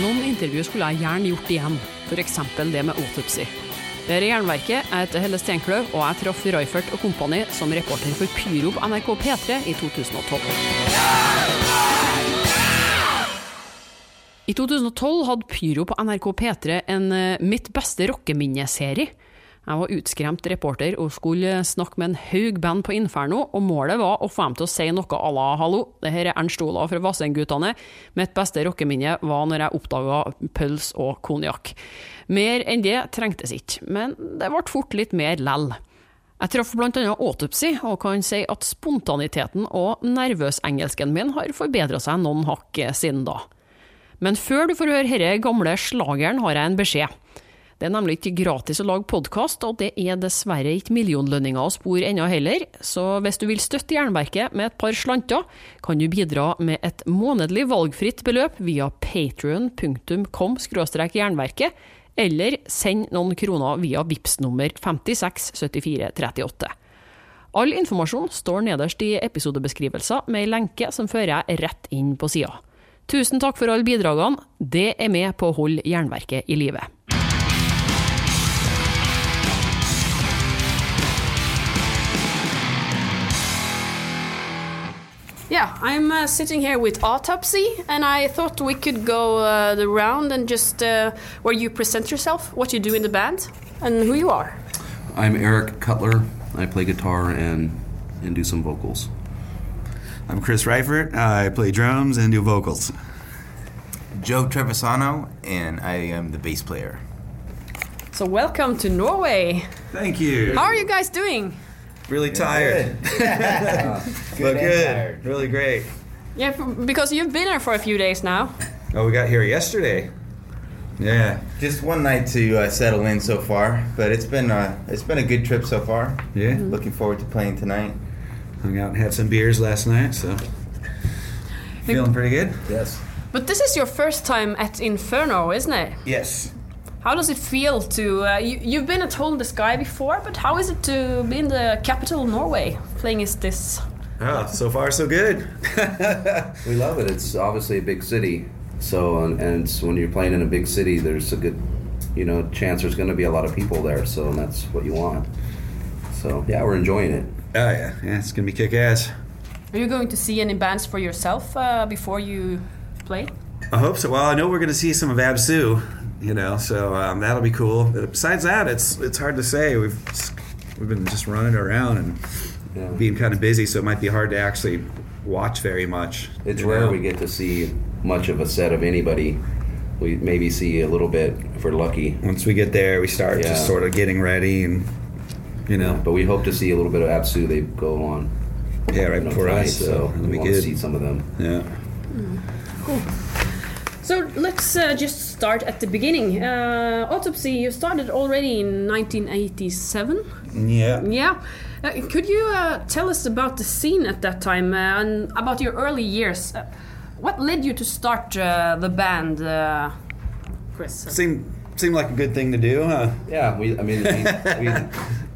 Noen intervju skulle jeg gjerne gjort igjen, f.eks. det med autopsy. Det i Jernverket, jeg heter Helle Steinkløv, og jeg traff Reifert og kompani som reporter for Pyro på NRK P3 i 2012. I 2012 hadde Pyro på NRK P3 en eh, Mitt beste rockeminneserie. Jeg var utskremt reporter og skulle snakke med en haug band på Inferno, og målet var å få dem til å si noe à la 'hallo, det her er Ernst Olav fra Vassendgutane'. Mitt beste rockeminne var når jeg oppdaga pøls og konjakk. Mer enn det trengtes ikke, men det ble fort litt mer lell. Jeg traff annet Autopsy, og kan si at spontaniteten og nervøsengelsken min har forbedra seg noen hakk siden da. Men før du får høre denne gamle slageren, har jeg en beskjed. Det er nemlig ikke gratis å lage podkast, og det er dessverre ikke millionlønninger å spore ennå heller, så hvis du vil støtte Jernverket med et par slanter, kan du bidra med et månedlig valgfritt beløp via patrion.com jernverket, eller send noen kroner via VIPS nummer 567438. All informasjon står nederst i episodebeskrivelser med ei lenke som fører jeg rett inn på sida. Tusen takk for alle bidragene, det er med på å holde Jernverket i live. Yeah, I'm uh, sitting here with Autopsy, and I thought we could go uh, the round and just uh, where you present yourself, what you do in the band, and who you are. I'm Eric Cutler. I play guitar and and do some vocals. I'm Chris Reifert. I play drums and do vocals. Joe Trevisano, and I am the bass player. So, welcome to Norway. Thank you. How are you guys doing? Really tired. good but good. tired. Really great. Yeah, because you've been here for a few days now. Oh, we got here yesterday. Yeah. Just one night to uh, settle in so far, but it's been uh, it's been a good trip so far. Yeah. Looking forward to playing tonight. Hung out and had some beers last night, so feeling pretty good. Yes. But this is your first time at Inferno, isn't it? Yes. How does it feel to. Uh, you, you've been at Hole in the Sky before, but how is it to be in the capital of Norway playing is this? Oh, so far so good. We love it. It's obviously a big city, so and, and it's- when you're playing in a big city, there's a good, you know, chance there's going to be a lot of people there. So that's what you want. So yeah, we're enjoying it. Oh yeah, yeah, it's gonna be kick ass. Are you going to see any bands for yourself uh, before you play? I hope so. Well, I know we're going to see some of Absu, you know, so um, that'll be cool. But besides that, it's it's hard to say. We've we've been just running around and Yeah. being kind of busy, so it might be hard to actually watch very much. It's you rare know? we get to see much of a set of anybody. We maybe see a little bit if we're lucky, Once we get there, we start Yeah. just sort of getting ready, and you know, but we hope to see a little bit of Absu. They go on. yeah, right before tonight, us, so so it'll we be want to see some of them. Yeah. So let's uh, just start at the beginning. Uh, Autopsy, you started already in 1987. Yeah. Yeah. Uh, could you uh, tell us about the scene at that time uh, and about your early years? Uh, what led you to start uh, the band, uh, Chris? Seemed seemed like a good thing to do, huh? Yeah, we. I mean, we, we,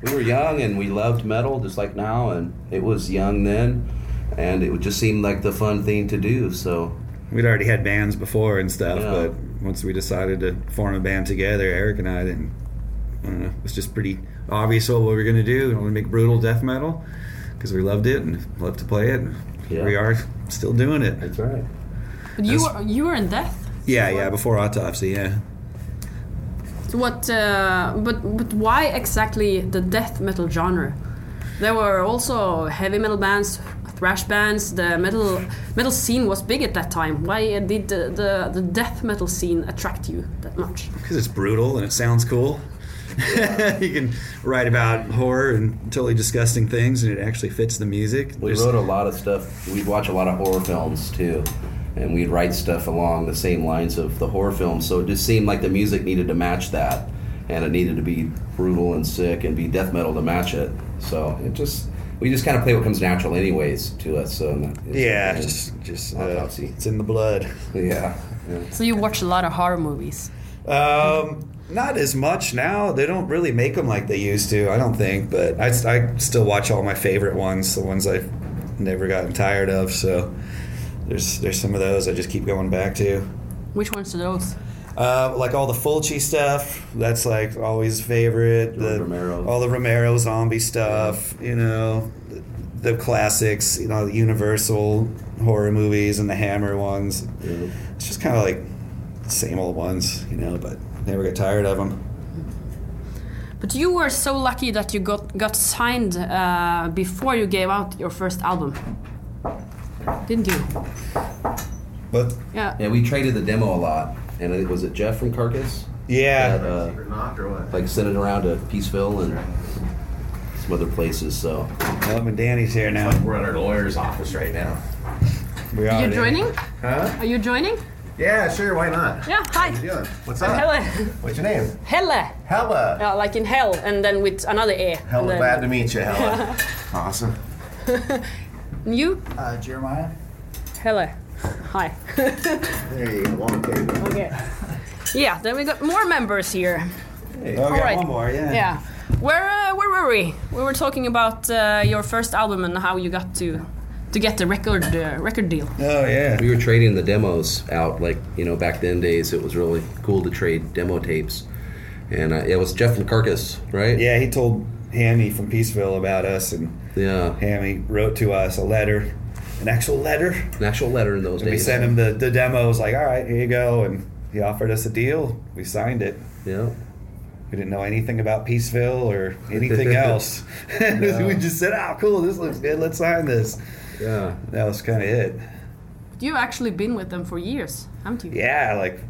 we were young and we loved metal just like now, and it was young then, and it just seemed like the fun thing to do. So We'd already had bands before and stuff, Yeah. but once we decided to form a band together, Eric and I didn't. I know. It was just pretty obvious what we were going to do. We want to make brutal death metal because we loved it and loved to play it. And here Yeah. we are, still doing it. that's right. But you That's- were, you were in Death. Yeah, yeah. Before autopsy, yeah. So what? Uh, but but why exactly the death metal genre? There were also heavy metal bands, thrash bands. The metal metal scene was big at that time. Why did the the, the death metal scene attract you that much? Because it's brutal and it sounds cool. you can write about horror and totally disgusting things, and it actually fits the music. We There's- wrote a lot of stuff. We'd watch a lot of horror films too, and we'd write stuff along the same lines of the horror films. So it just seemed like the music needed to match that, and it needed to be brutal and sick and be death metal to match it. So it just we just kind of play what comes natural, anyways, to us. So it's- yeah, and- just just uh, it's in the blood. yeah. yeah. So you watch a lot of horror movies. Um, not as much now. They don't really make them like they used to. I don't think, but I, I still watch all my favorite ones, the ones I've never gotten tired of. So there's there's some of those I just keep going back to. Which ones are those? Uh, like all the Fulci stuff, that's like always favorite. The Romero. all the Romero zombie stuff, you know, the, the classics, you know, the Universal horror movies and the Hammer ones. Yeah. It's just kind of like the same old ones, you know, but never get tired of them. But you were so lucky that you got got signed uh, before you gave out your first album, didn't you? But Yeah. Yeah, we traded the demo a lot, and I think was it Jeff from Carcass? yeah, That, uh, or what? like sent it around to Peaceville and some other places. So Well, and Danny's here now. We're at our lawyer's office right now. We Are you joining? Huh? Are you joining? Yeah, sure. Why not? Yeah. Hi. How you doing? What's up? Helle. What's your name? Helle. Hella. Yeah, like in hell, and then with another e. and Hella then- glad to meet you, Hella. awesome. You, Uh, Jeremiah? Helle. Hi. There you go. Long table. okay. Yeah. Then we got more members here. Oh, we All one more, yeah. Yeah. Where uh, where were we? We were talking about uh, your first album and how you got to to get the record uh, record deal. Oh, yeah. we were trading the demos out. Like you know, back then days, it was really cool to trade demo tapes. And uh, it was Jeff from Carcass, right? Yeah, he told Hammy from Peaceville about us, and Yeah. Hammy wrote to us a letter, an actual letter. An actual letter in those And we sent him the, the demos, like, all right, here you go. And he offered us a deal. We signed it. Yeah. We didn't know anything about Peaceville or anything else. we just said, oh, cool, this looks good. Let's sign this. Yeah. That was kind of it. You've actually been with them for years, haven't you? Yeah, like,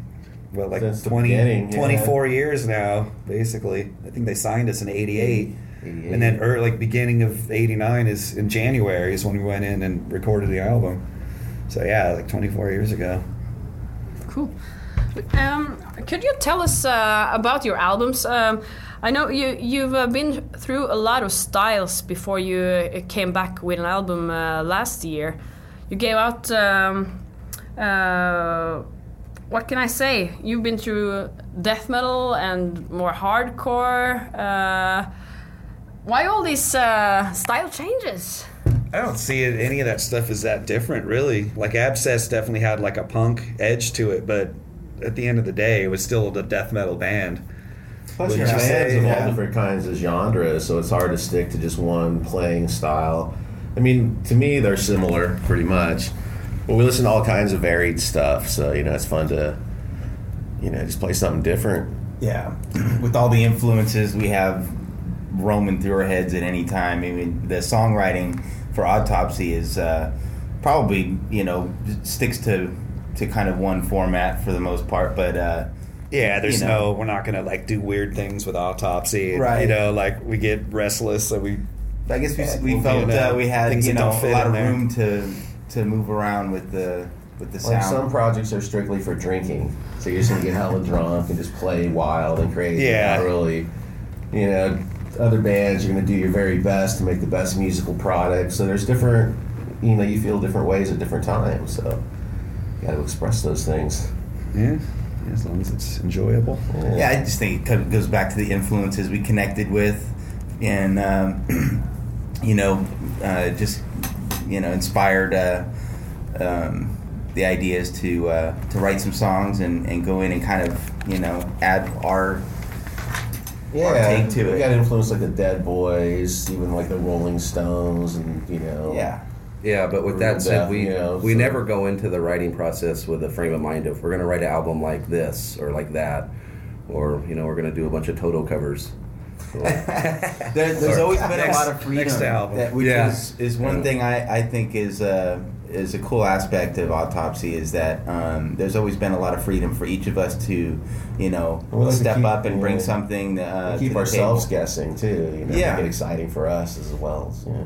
well, like Since 20, beginning, yeah. 24 years now, basically. I think they signed us in 88. 88. And then, er, like, beginning of 89 is in January is when we went in and recorded the album. So, yeah, like 24 years ago. Cool. Um, could you tell us uh, about your albums? Um, I know you you've uh, been through a lot of styles before you uh, came back with an album uh, last year. You gave out. Um, uh, what can I say? You've been through death metal and more hardcore. Why all these uh, style changes? I don't see it, any of that stuff is that different, really. Like Abscess definitely had like a punk edge to it, but at the end of the day, it was still a death metal band. Plus, Wouldn't your you bands say, of yeah? all different kinds of genres, so it's hard to stick to just one playing style. I mean, to me, they're similar pretty much. But we listen to all kinds of varied stuff, so you know it's fun to, you know, just play something different. Yeah. With all the influences we have roaming through our heads at any time, I mean, the songwriting for Autopsy is uh, probably, you know, sticks to, to kind of one format for the most part, but. Uh, Yeah, there's You know. no, we're not gonna like do weird things with autopsy. Right. You know, like we get restless, so we. I guess we, Yeah, we we'll felt be in, uh, we had things you that know a lot of there. room to to move around with the with the Like sound. some projects are strictly for drinking, so you're just gonna get hella drunk and just play wild and crazy. Yeah. Not really, you know. Other bands, you're gonna do your very best to make the best musical product. So there's different, you know, you feel different ways at different times. So you got to express those things. Yeah, as long as it's enjoyable. Yeah, I just think it co- goes back to the influences we connected with, and um, you know, uh, just you know, inspired uh, um, the ideas to uh, to write some songs and, and go in and kind of you know add our Yeah, take to we it. got influence like the Dead Boys, even like the Rolling Stones, and you know. yeah. Yeah, but with that said, we you know, we so- never go into the writing process with a frame of mind of we're going to write an album like this or like that, or you know we're going to do a bunch of Toto covers. There, there's Or always been next- a lot of freedom. That, which Yeah. is, is one Yeah. thing I, I think is uh, is a cool aspect of autopsy is that um, there's always been a lot of freedom for each of us to, you know, We like step keep- up and bring yeah. something uh, We keep the ourselves table. guessing too. You know, Yeah. make it exciting for us as well. So, yeah.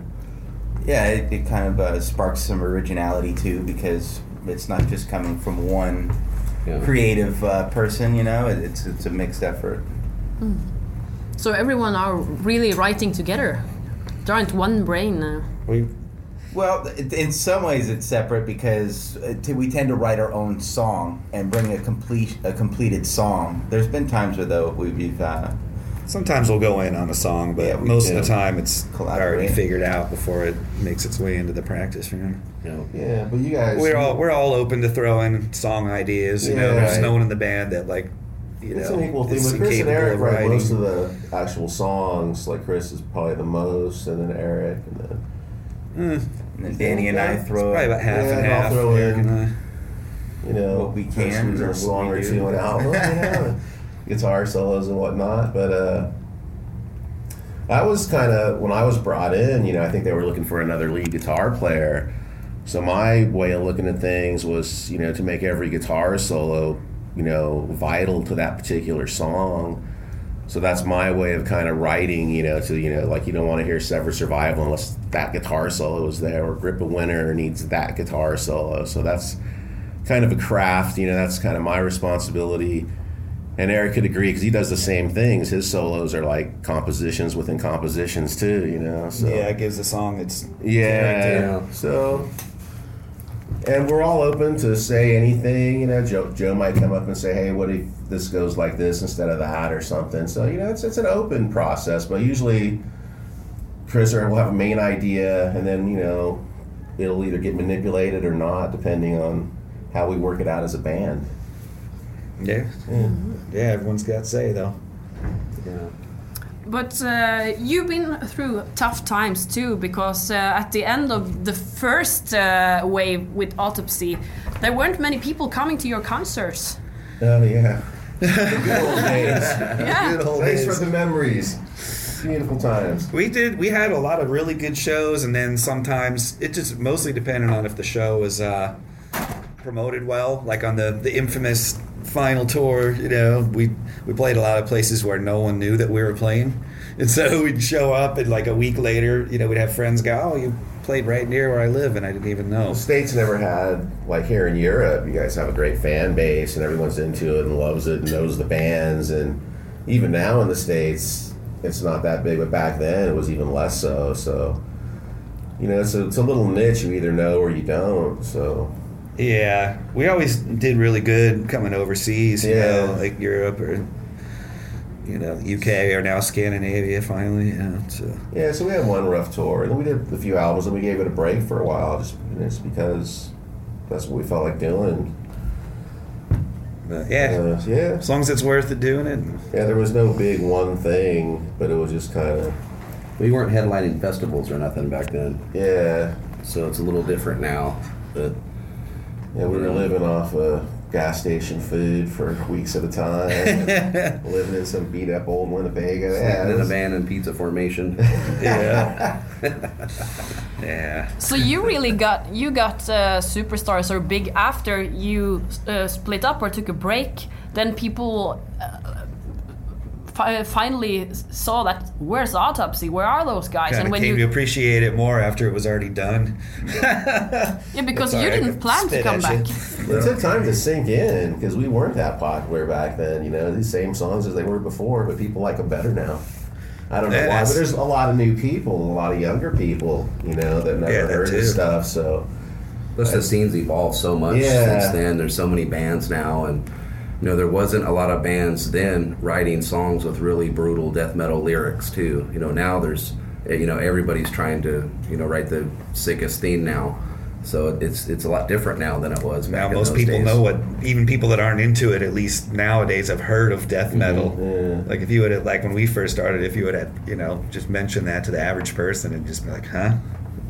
Yeah, it, it kind of uh, sparks some originality too because it's not just coming from one yeah. creative uh, person. You know, it, it's it's a mixed effort. So everyone are really writing together. There aren't one brain now. We Well, in some ways it's separate because uh, we tend to write our own song and bring a complete a completed song. There's been times where though we- we've uh, Sometimes we'll go in on a song, but Yeah, we most of the time it's already figured out before it makes its way into the practice room. You know, Yeah, but you guys. We're all we're all open to throwing song ideas. You know, there's right. no one in the band that like you It's know an equal thing, is but Chris and incapable Eric of write writing. most of the actual songs. Like Chris is probably the most, and then Eric, and then Eh, And then Danny and I it's throw probably about half Yeah, and and I'll half. throw Eric in- and I. you know What we can losing or a song what or we two do. on album, yeah, guitar solos and whatnot. But uh, I was kind of when I was brought in, you know, I think they were looking for another lead guitar player. So my way of looking at things was, you know, to make every guitar solo, you know, vital to that particular song. So that's my way of kind of writing, you know, to you know, like you don't want to hear Severed Survival unless that guitar solo is there, or Grip of Winter needs that guitar solo. So that's kind of a craft, you know. That's kind of my responsibility. And Eric could agree because he does the same things. His solos are like compositions within compositions too, you know. So Yeah, it gives the song its yeah. character. So, and we're all open to say anything. You know, Joe, Joe might come up and say, "Hey, what if this goes like this instead of that, or something?" So you know, it's it's an open process. But usually, Chris or will have a main idea, and then you know, it'll either get manipulated or not, depending on how we work it out as a band. yeah. Yeah, everyone's got to say though. yeah. But uh, you've been through tough times too, because uh, at the end of the first uh, wave with Autopsy, there weren't many people coming to your concerts. Oh yeah, the good old days. Yeah. Good old Thanks days. for the memories. Beautiful times. We did. We had a lot of really good shows, and then sometimes it just mostly depended on if the show was uh, promoted well. Like on the the infamous final tour, you know, we we played a lot of places where no one knew that we were playing, and so we'd show up, and like a week later, you know, we'd have friends go, "Oh, you played right near where I live," and I didn't even know. The States never had like here in Europe. You guys have a great fan base, and everyone's into it and loves it and knows the bands. And even now in the states, it's not that big, but back then it was even less so. So, you know, it's a, it's a little niche. You either know or you don't. So, Yeah, we always did really good coming overseas, you Yeah. know, like Europe or you know, UK or now Scandinavia. Finally, yeah. So. yeah. So we had one rough tour, and then we did a few albums, and we gave it a break for a while, just just because that's what we felt like doing. But yeah, Uh, yeah. as long as it's worth it doing it. Yeah, there was no big one thing, but it was just kind of We weren't headlining festivals or nothing back then, yeah. so it's a little different now. But Yeah, we were living off of gas station food for weeks at a time. living in some beat up old Winnebago. Yeah, yeah, it in a was- van and pizza formation. Yeah, yeah. So you really got you got uh, superstars or big after you uh, split up or took a break. Then people uh, fi- uh, finally saw that where's autopsy? Where are those guys? Kind and when came you to appreciate it more after it was already done. yeah, because you I didn't could plan to come back. It took time to sink in because we weren't that popular back then. You know, these same songs as they were before, but people like them better now. I don't know Yeah, why, but there's a lot of new people, a lot of younger people, you know, that never Yeah, that heard too. this stuff. So Plus, the scene's evolved so much Yeah. since then. There's so many bands now, and you know there wasn't a lot of bands then writing songs with really brutal death metal lyrics too. You know now there's eh, you know everybody's trying to you know write the sickest theme now, so it's it's a lot different now than it was. Back Now most people days. know what. Even people that aren't into it, at least nowadays, have heard of death metal. yeah. Like if you would have, like when we first started, if you would have, you know, just mentioned that to the average person and just be like, huh.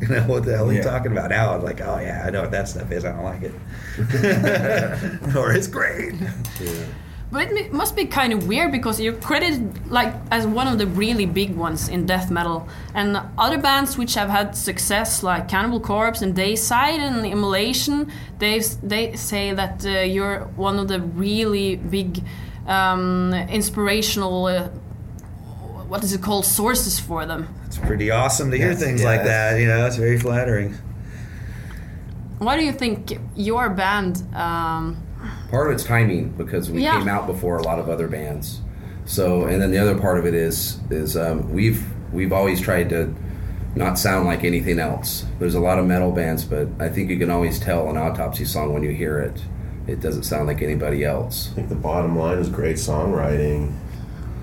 You know what the hell are you Yeah. talking about now? I'm like, oh yeah, I know what that stuff is. I don't like it, or it's great. But it must be kind of weird because you're credited like as one of the really big ones in death metal, and other bands which have had success like Cannibal Corpse and Deicide and Immolation, they they say that uh, you're one of the really big um, inspirational. Uh, what is it called? Sources for them. It's pretty awesome to hear Yes, things yeah, like that. You know, it's very flattering. Why do you think your band? Um, Part of it's timing because we Yeah. came out before a lot of other bands. So, and then the other part of it is is um, we've we've always tried to not sound like anything else. There's a lot of metal bands, but I think you can always tell an autopsy song when you hear it. It doesn't sound like anybody else. I think the bottom line is great songwriting.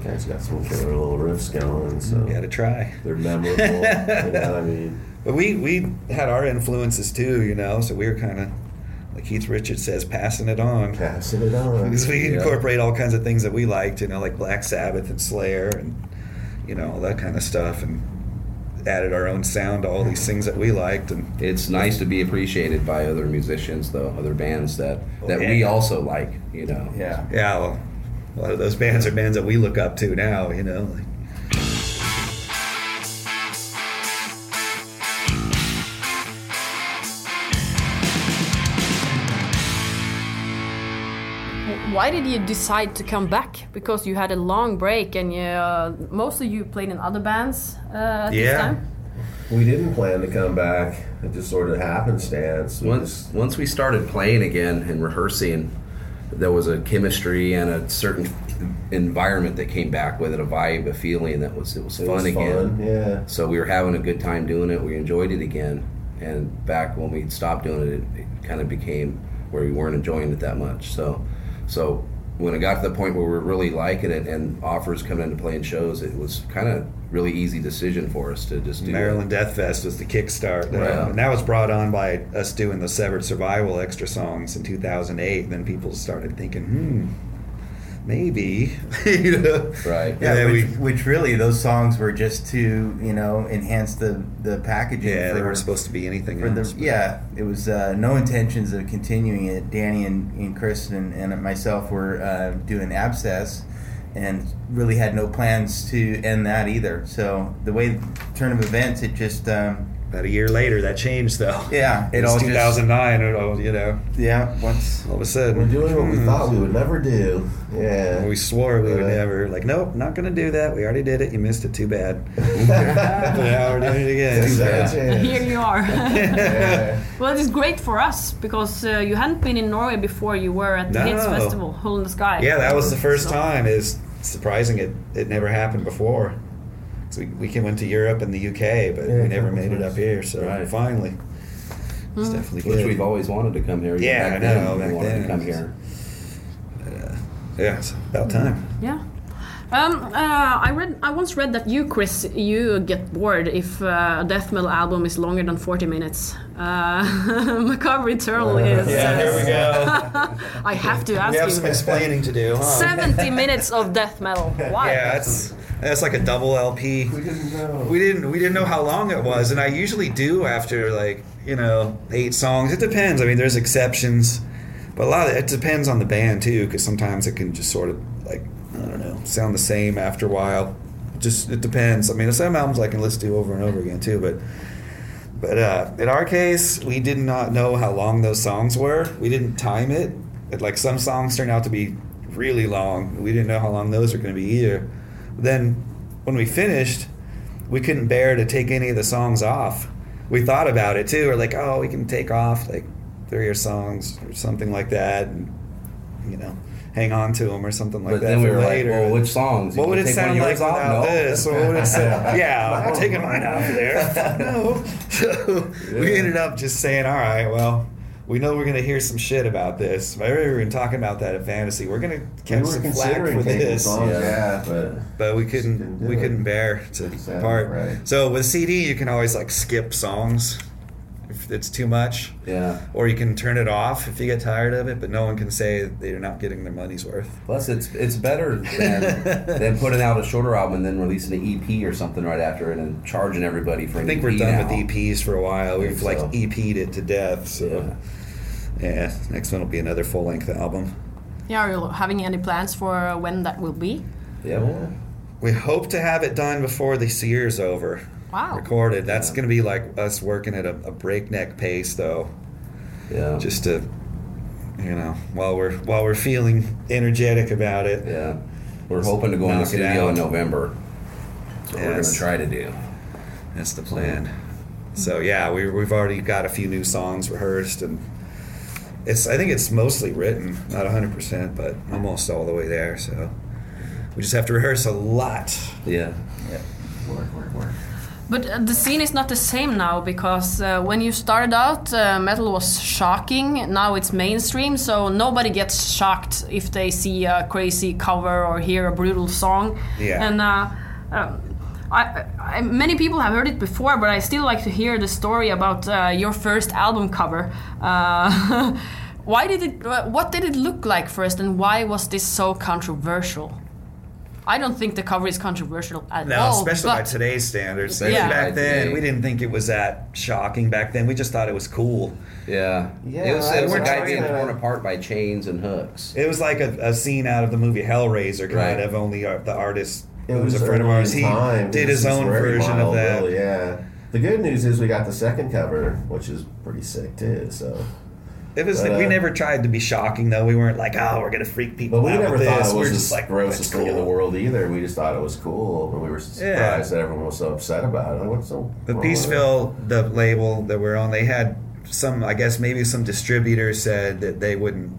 Guys got some killer little riffs going, so You got to try. they're memorable. you know, I mean, But we we had our influences too, you know. So we were kind of like Keith Richards says, passing it on. passing it on. Because we Yeah. incorporate all kinds of things that we liked, you know, like Black Sabbath and Slayer and you know all that kind of stuff, and added our own sound to all these things that we liked. And It's nice to be appreciated by other musicians, though, other bands that, that oh, Yeah. we also like, you know. Yeah. yeah, well, a lot of those bands are bands that we look up to now, you know. Like, Why did you decide to come back? Because you had a long break, and you, uh, mostly you played in other bands uh, at this Yeah. time. We didn't plan to come back. It just sort of happenstance. We Once just- once we started playing again and rehearsing, there was a chemistry and a certain environment that came back with it, a vibe, a feeling that was it was it fun was again. fun, Yeah. So we were having a good time doing it. We enjoyed it again, and back when we stopped doing it, it, it kind of became where we weren't enjoying it that much. So, so when it got to the point where we were really liking it and offers coming into playing shows, it was kind of really easy decision for us to just do Maryland Death Fest was the kickstart, Right. and that was brought on by us doing the Severed Survival extra songs in 2008. Then people started thinking, hmm, maybe, you know. Right. Yeah, Yeah, which, we- which really those songs were just to you know enhance the the packaging. yeah, they weren't supposed to be anything for the else. but- yeah, it was uh, no intentions of continuing it. Danny and, and Chris and, and myself were uh, doing abscess, and really had no plans to end that either. So the way turn of events, it just um, About a year later, that changed though. yeah, It it was all just 2009, it all, you know, yeah once all of a sudden. We're doing what we thought we would never do. Yeah. We swore we would never. Like, nope, not going to do that. We already did it. You missed it. Too bad. but now we're doing it again. Yeah. Here you are. Yeah. well, it's great for us because uh, you hadn't been in Norway before. You were at the Hits Festival, Hole in the Sky. Yeah, that was the first So- time. Is surprising it it never happened before. So we, we came went to Europe and the UK, but Yeah, we never couple made it up here. So Right. finally, it's definitely Which we've always wanted to come here. Even Yeah, back I then, know, we wanted then. to come here. yeah, it's about time. Yeah. Um, uh, I read. I once read that you, Chris, you get bored if uh, a death metal album is longer than forty minutes. Uh, Macabre Eternal is. Yeah, here we uh, go. I have to ask We have you. some explaining to do. Huh? Seventy minutes of death metal. Why? Yeah, that's that's like a double LP. We didn't know. We didn't we didn't know how long it was, and I usually do after like you know eight songs. It depends. I mean, there's exceptions, but a lot of it depends on the band too, because sometimes it can just sort of like I don't know sound the same after a while. Just it depends. I mean, some albums I can listen to over and over again too, but. But uh, in our case, we did not know how long those songs were. We didn't time it. It- like some songs turned out to be really long. We didn't know how long those were going to be either. Then when we finished, we couldn't bear to take any of the songs off. We thought about it too. We're like, oh, we can take off like three or songs or something like that, and you know, hang on to them or something like But that then we for were later. like, well, which songs? You What would it take one of sound like yours off? without No. this? What would it sound? Yeah, I'm not taking mine off of there. no. So we ended up just saying, all right, well, we know we're going to hear some shit about this. I remember we were talking about that at Fantasy. We're going to catch were some flack considering for this. songs Yeah. off, but But we Just didn't couldn't. We it. couldn't bear to Sounded part. right. So with CD, you can always like skip songs if it's too much, Yeah. or you can turn it off if you get tired of it. But no one can say they're not getting their money's worth. Plus, it's it's better than, than putting out a shorter album and then releasing an EP or something right after it and charging everybody for I an think EP we're done now. with EPs for a while. We've think like. EP'd it to death. So yeah. next one will be another full length album. Yeah, are you having any plans for when that will be? Yep. yeah. We hope to have it done before this year's over. Wow. Recorded. That's Yeah. going to be like us working at a, a breakneck pace, though. Yeah. just to you know while we're while we're feeling energetic about it yeah. We're hoping to go in the studio out. in November. That's what we're going to try to do. that's the plan so yeah we, we've already got a few new songs rehearsed and it's i think it's mostly written not 100% but almost all the way there so we just have to rehearse a lot Yeah. yeah. Work, work, work. But uh, the scene is not the same now because uh, when you started out, uh, metal was shocking. Now it's mainstream, so nobody gets shocked if they see a crazy cover or hear a brutal song. Yeah. And uh, um, I, I, many people have heard it before, but I still like to hear the story about uh, your first album cover. Uh, why did it? What did it look like first, and why was this so controversial? I don't think the cover is controversial at No, all. especially by today's standards. Yeah. Back then, we didn't think it was that shocking. Back then, we just thought it was cool. Yeah. Yeah, It was, it was a we're guy being to- torn apart by chains and hooks. It was like a, a scene out of the movie Hellraiser, kind Right. of. Only uh, the artist, It who was a friend of ours, he time. did his own very version of mild, that. really, yeah. The good news is we got the second cover, which is pretty sick too. So, It was. But, we uh, never tried to be shocking, though. We weren't like, oh, we're gonna freak people but we out never with thought this. it we're was just the like, grossest that's thing in the world either. We just thought it was cool, but we were surprised Yeah. that everyone was so upset about it. Like, what's so The wrong with it? Peaceville, the label that we're on, they had some. I guess maybe some distributor said that they wouldn't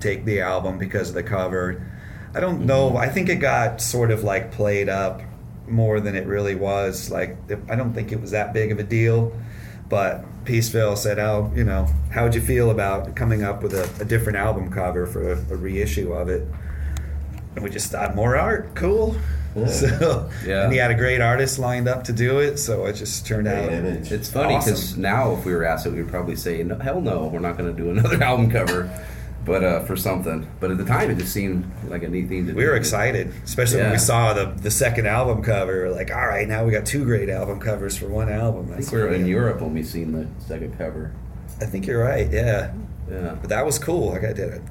take the album because of the cover. I don't Mm-hmm. know. I think it got sort of like played up more than it really was. Like I don't think it was that big of a deal. But Peaceville said, "Oh, you know, how would you feel about coming up with a, a different album cover for a, a reissue of it?" And we just thought, more art, cool. Yeah. So, Yeah. and he had a great artist lined up to do it, so it just turned Great out. image. It's funny Awesome. because now, if we were asked it, we would probably say, no, "Hell no, we're not going to do another album cover." But uh, for something, but at the time, it just seemed like a neat thing to do. We were excited, especially when we saw the the second album cover. We're like, all right, now we got two great album covers for one album. I think we were in. Europe when we seen the second cover. I think you're right. Yeah, Yeah. but that was cool. Like I did a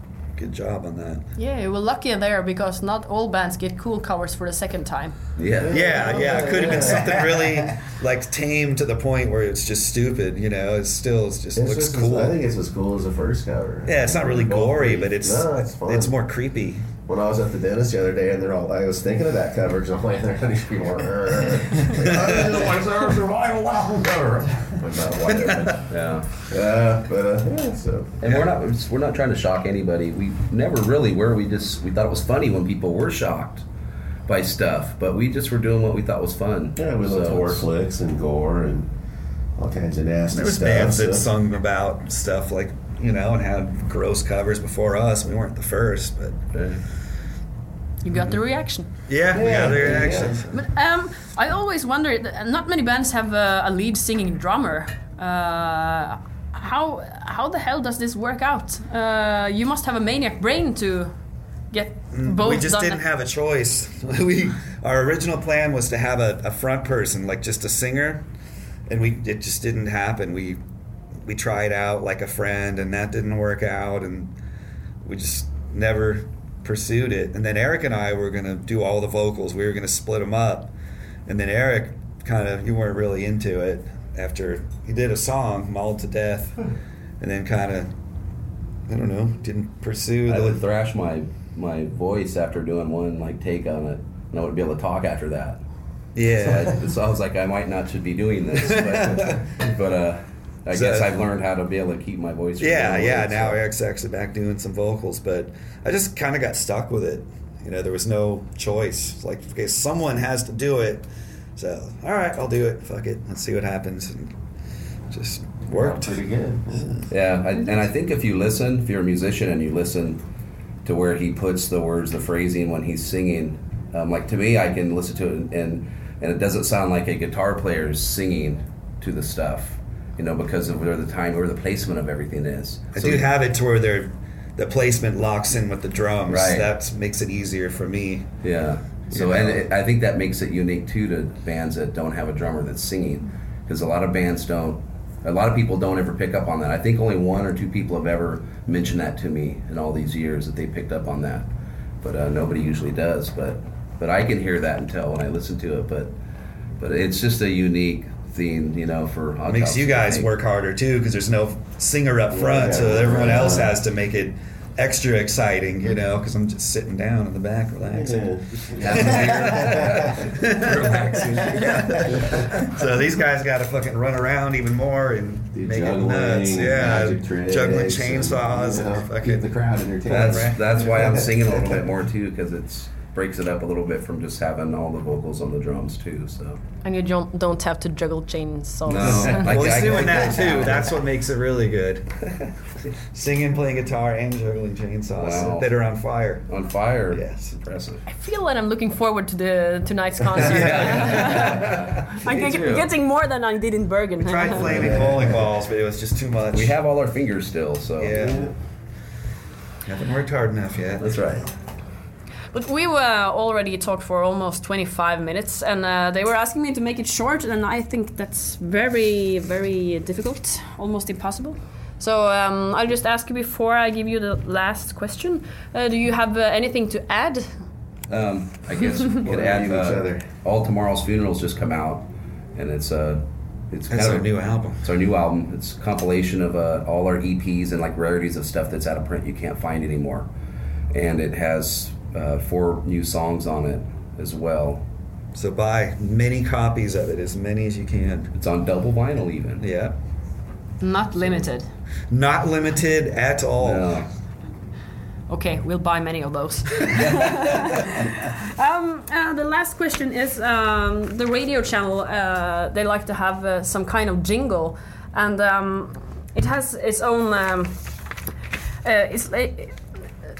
good job on that. Yeah, you were lucky there because not all bands get cool covers for the second time. Yeah. Yeah, yeah. It could have been something really like tame to the point where it's just stupid. You know, it still it's just It's looks just as- cool. I think it's as cool as the first cover. yeah, it's not really gory, but it's no, it's fun. it's more creepy. When I was at the dentist the other day, and they're all, I was thinking of that cover, because I'm laying there, and these people are, like, oh, "I did my survival album cover. But no, whatever. Yeah. Yeah, but uh, yeah, so And we're not we're not trying to shock anybody. We never really were. We just we thought it was funny when people were shocked by stuff, but we just were doing what we thought was fun. yeah, we loved So horror flicks and gore and all kinds of nasty There was stuff. bands that sung about stuff like you know and had gross covers before us. We weren't the first, but Yeah. You got the reaction. yeah, we Yeah, got the yeah. reaction. But um, I always wonder. Not many bands have a, a lead singing drummer. Uh, how how the hell does this work out? Uh, you must have a maniac brain to get both. Mm, we just done didn't have a choice. we our original plan was to have a, a front person, like just a singer, and we it just didn't happen. We we tried out like a friend, and that didn't work out, and we just never pursued it. And then Eric and I were gonna do all the vocals. We were gonna split them up, and then Eric kind of you weren't really into it after he did a song mauled to death, and then kind of I don't know didn't pursue I the would thrash my my voice after doing one like take on it, and I would be able to talk after that. yeah. So, I, so I was like, I might not should be doing this, but, but uh, I So- guess I've learned how to be able to keep my voice. Yeah, going yeah. away, Now so- Eric's actually back doing some vocals, but I just kind of got stuck with it. You know, there was no choice. It's like, okay, someone has to do it. So, all right, I'll do it. Fuck it. Let's see what happens. And just worked. pretty good. Yeah, I, and I think if you listen, if you're a musician and you listen to where he puts the words, the phrasing when he's singing, um, like to me, I can listen to it and, and and it doesn't sound like a guitar player is singing to the stuff, you know, because of where the time, or the placement of everything is. I So do have it to where they're, the placement locks in with the drums. Right. That makes it easier for me. Yeah. So You and it, I think that makes it unique too to bands that don't have a drummer that's singing, because a lot of bands don't. A lot of people don't ever pick up on that. I think only one or two people have ever mentioned that to me in all these years that they picked up on that, but uh, nobody usually does. But but I can hear that and tell when I listen to it. But but it's just a unique theme, you know, for It Hot makes you guys think. work harder too because there's no singer up front, Yeah, so everyone right. else has to make it extra exciting, you know, because I'm just sitting down in the back relaxing. Relaxing. so these guys got to fucking run around even more and Do make it juggling, nuts. Yeah, magic tricks, juggling and, chainsaws you know, and keep fucking. the crowd entertained. That's Right. that's why I'm singing a little bit more too, because it's breaks it up a little bit from just having all the vocals on the drums too. So And you don't don't have to juggle chainsaws. No. Like, well, he's doing that too. That's what makes it really good. Singing, playing guitar, and juggling chainsaws Wow. that are on fire. on fire. Yes. impressive. I feel that I'm looking forward to the tonight's concert. I'm Me get- getting more than I did in Bergen. Tried flaming bowling balls, but it was just too much. We have all our fingers still, so Yeah. Haven't worked hard enough yet. that's right. But we were already talked for almost 25 minutes, and uh, they were asking me to make it short, and I think that's very, very difficult, almost impossible. So um, I'll just ask you before I give you the last question. Uh, do you have uh, anything to add? Um, I guess we could add each uh, other. all tomorrow's funerals just come out, and it's uh, it's That's kind our of new album. It's our new album. It's a compilation of uh, all our EPs and like rarities of stuff that's out of print you can't find anymore, and it has uh, four new songs on it as well. So buy many copies of it, as many as you can. It's on double vinyl even. Yeah. Not limited. Not limited at all. No. Okay, we'll buy many of those. um, uh, the last question is um, the radio channel. Uh, they like to have uh, some kind of jingle, and um, it has its own. Um, uh, it's, it,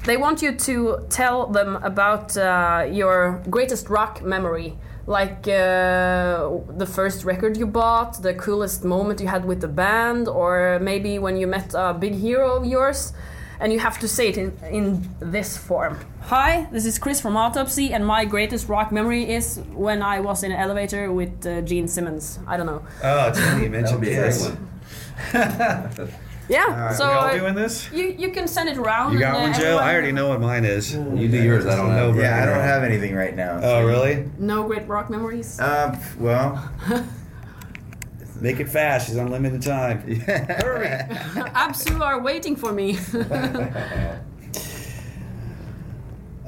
they want you to tell them about uh, your greatest rock memory, like uh, the first record you bought, the coolest moment you had with the band, or maybe when you met a big hero of yours. And you have to say it in, in this form. Hi, this is Chris from Autopsy, and my greatest rock memory is when I was in an elevator with uh, Gene Simmons. I don't know. Oh, it's funny you That mentioned would be a great Kiss. one. Yeah, All right, so we all doing this? you you can send it around. You got and, uh, one, Joe? I already know what mine is. You do yours. I don't No know. Yeah, I don't have anything right now. Oh, really? No great rock memories. Uh, well, Make it fast. She's on limited time. Hurry. Absu are waiting for me.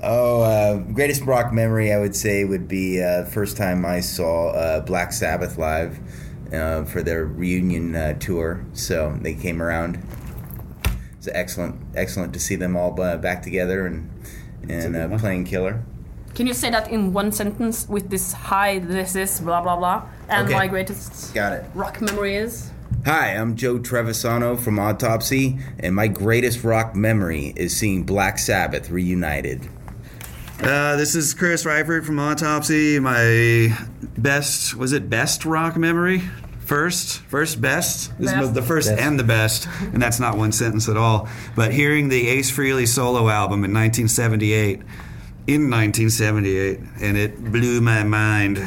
oh, uh, greatest rock memory I would say would be uh, first time I saw uh, Black Sabbath live uh, for their reunion uh, tour. So they came around. It's excellent, excellent to see them all uh, back together and and good uh, playing Killer. Can you say that in one sentence with this hi, this is blah blah blah, and Okay. my greatest Got it. rock memory is? Hi, I'm Joe Trevisano from Autopsy, and my greatest rock memory is seeing Black Sabbath reunited. Uh, this is Chris Reifert from Autopsy. My best, was it best rock memory? First, first best. This is the first and the best, and that's not one sentence at all. But hearing the Ace Frehley solo album in 1978, in 1978, and it blew my mind.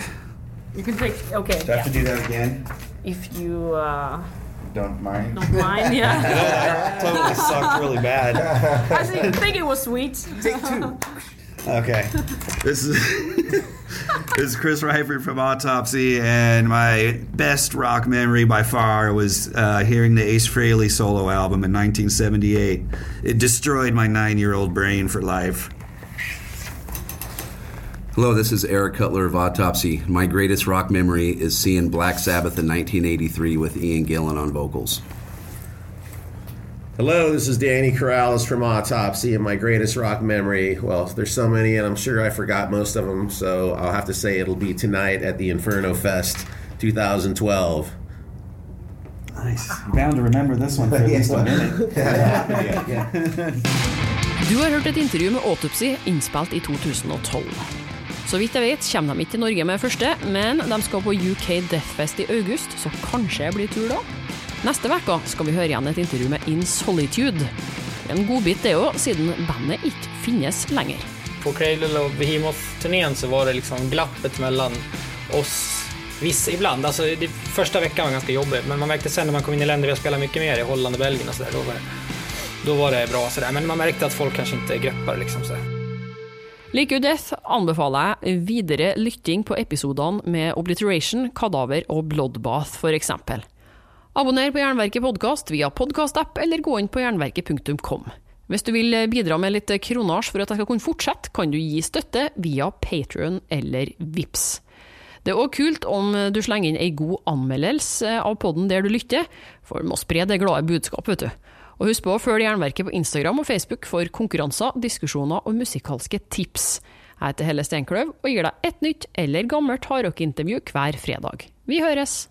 You can take okay. Do I have to do that again? If you uh, Don't mind. don't mind, yeah. totally sucked really bad. I think, think it was sweet. Take two. Okay. This is this is Chris Reifert from Autopsy, and my best rock memory by far was uh, hearing the Ace Frehley solo album in 1978. It destroyed my nine-year-old brain for life. Hello, this is Eric Cutler of Autopsy. My greatest rock memory is seeing Black Sabbath in 1983 with Ian Gillan on vocals. Hello, this is Danny Corrales from Autopsy, and my greatest rock memory. Well, there's so many, and I'm sure I forgot most of them, so I'll have to say it'll be tonight at the Inferno Fest 2012. Nice. Bound to remember this one for at least a minute. Du har hørt et intervju med Autopsy innspilt i 2012. Så vidt jeg vet kommer de ikke til Norge med første, men de skal på UK Deathfest i august, så kanskje jeg blir tur da. Neste uke skal vi høre igjen et intervju med In Solitude. En godbit det òg, siden bandet ikke finnes lenger. På Cradle og Behemoth-turneen så var det liksom glappet mellom oss, Viss, ibland, alltså det, första veckan var ganska jobbig, men man märkte sen när man kom in i länder vi har spelat mycket mer i Holland och Belgien och sådär, då var det, då var det bra sådär. Men man märkte att folk kanskje ikke greppar liksom sådär. Like Death anbefaler jeg videre lytting på episodene med Obliteration, Kadaver og Bloodbath f.eks. Abonner på Jernverket podkast via podkastapp, eller gå inn på jernverket.kom. Hvis du vil bidra med litt kronasj for at jeg skal kunne fortsette, kan du gi støtte via Patrion eller Vips. Det er òg kult om du slenger inn ei god anmeldelse av podden der du lytter, for du må spre det glade budskapet, vet du. Og husk på å følge Jernverket på Instagram og Facebook for konkurranser, diskusjoner og musikalske tips. Jeg heter Helle Steinkløv og gir deg et nytt eller gammelt hardrockintervju hver fredag. Vi høres!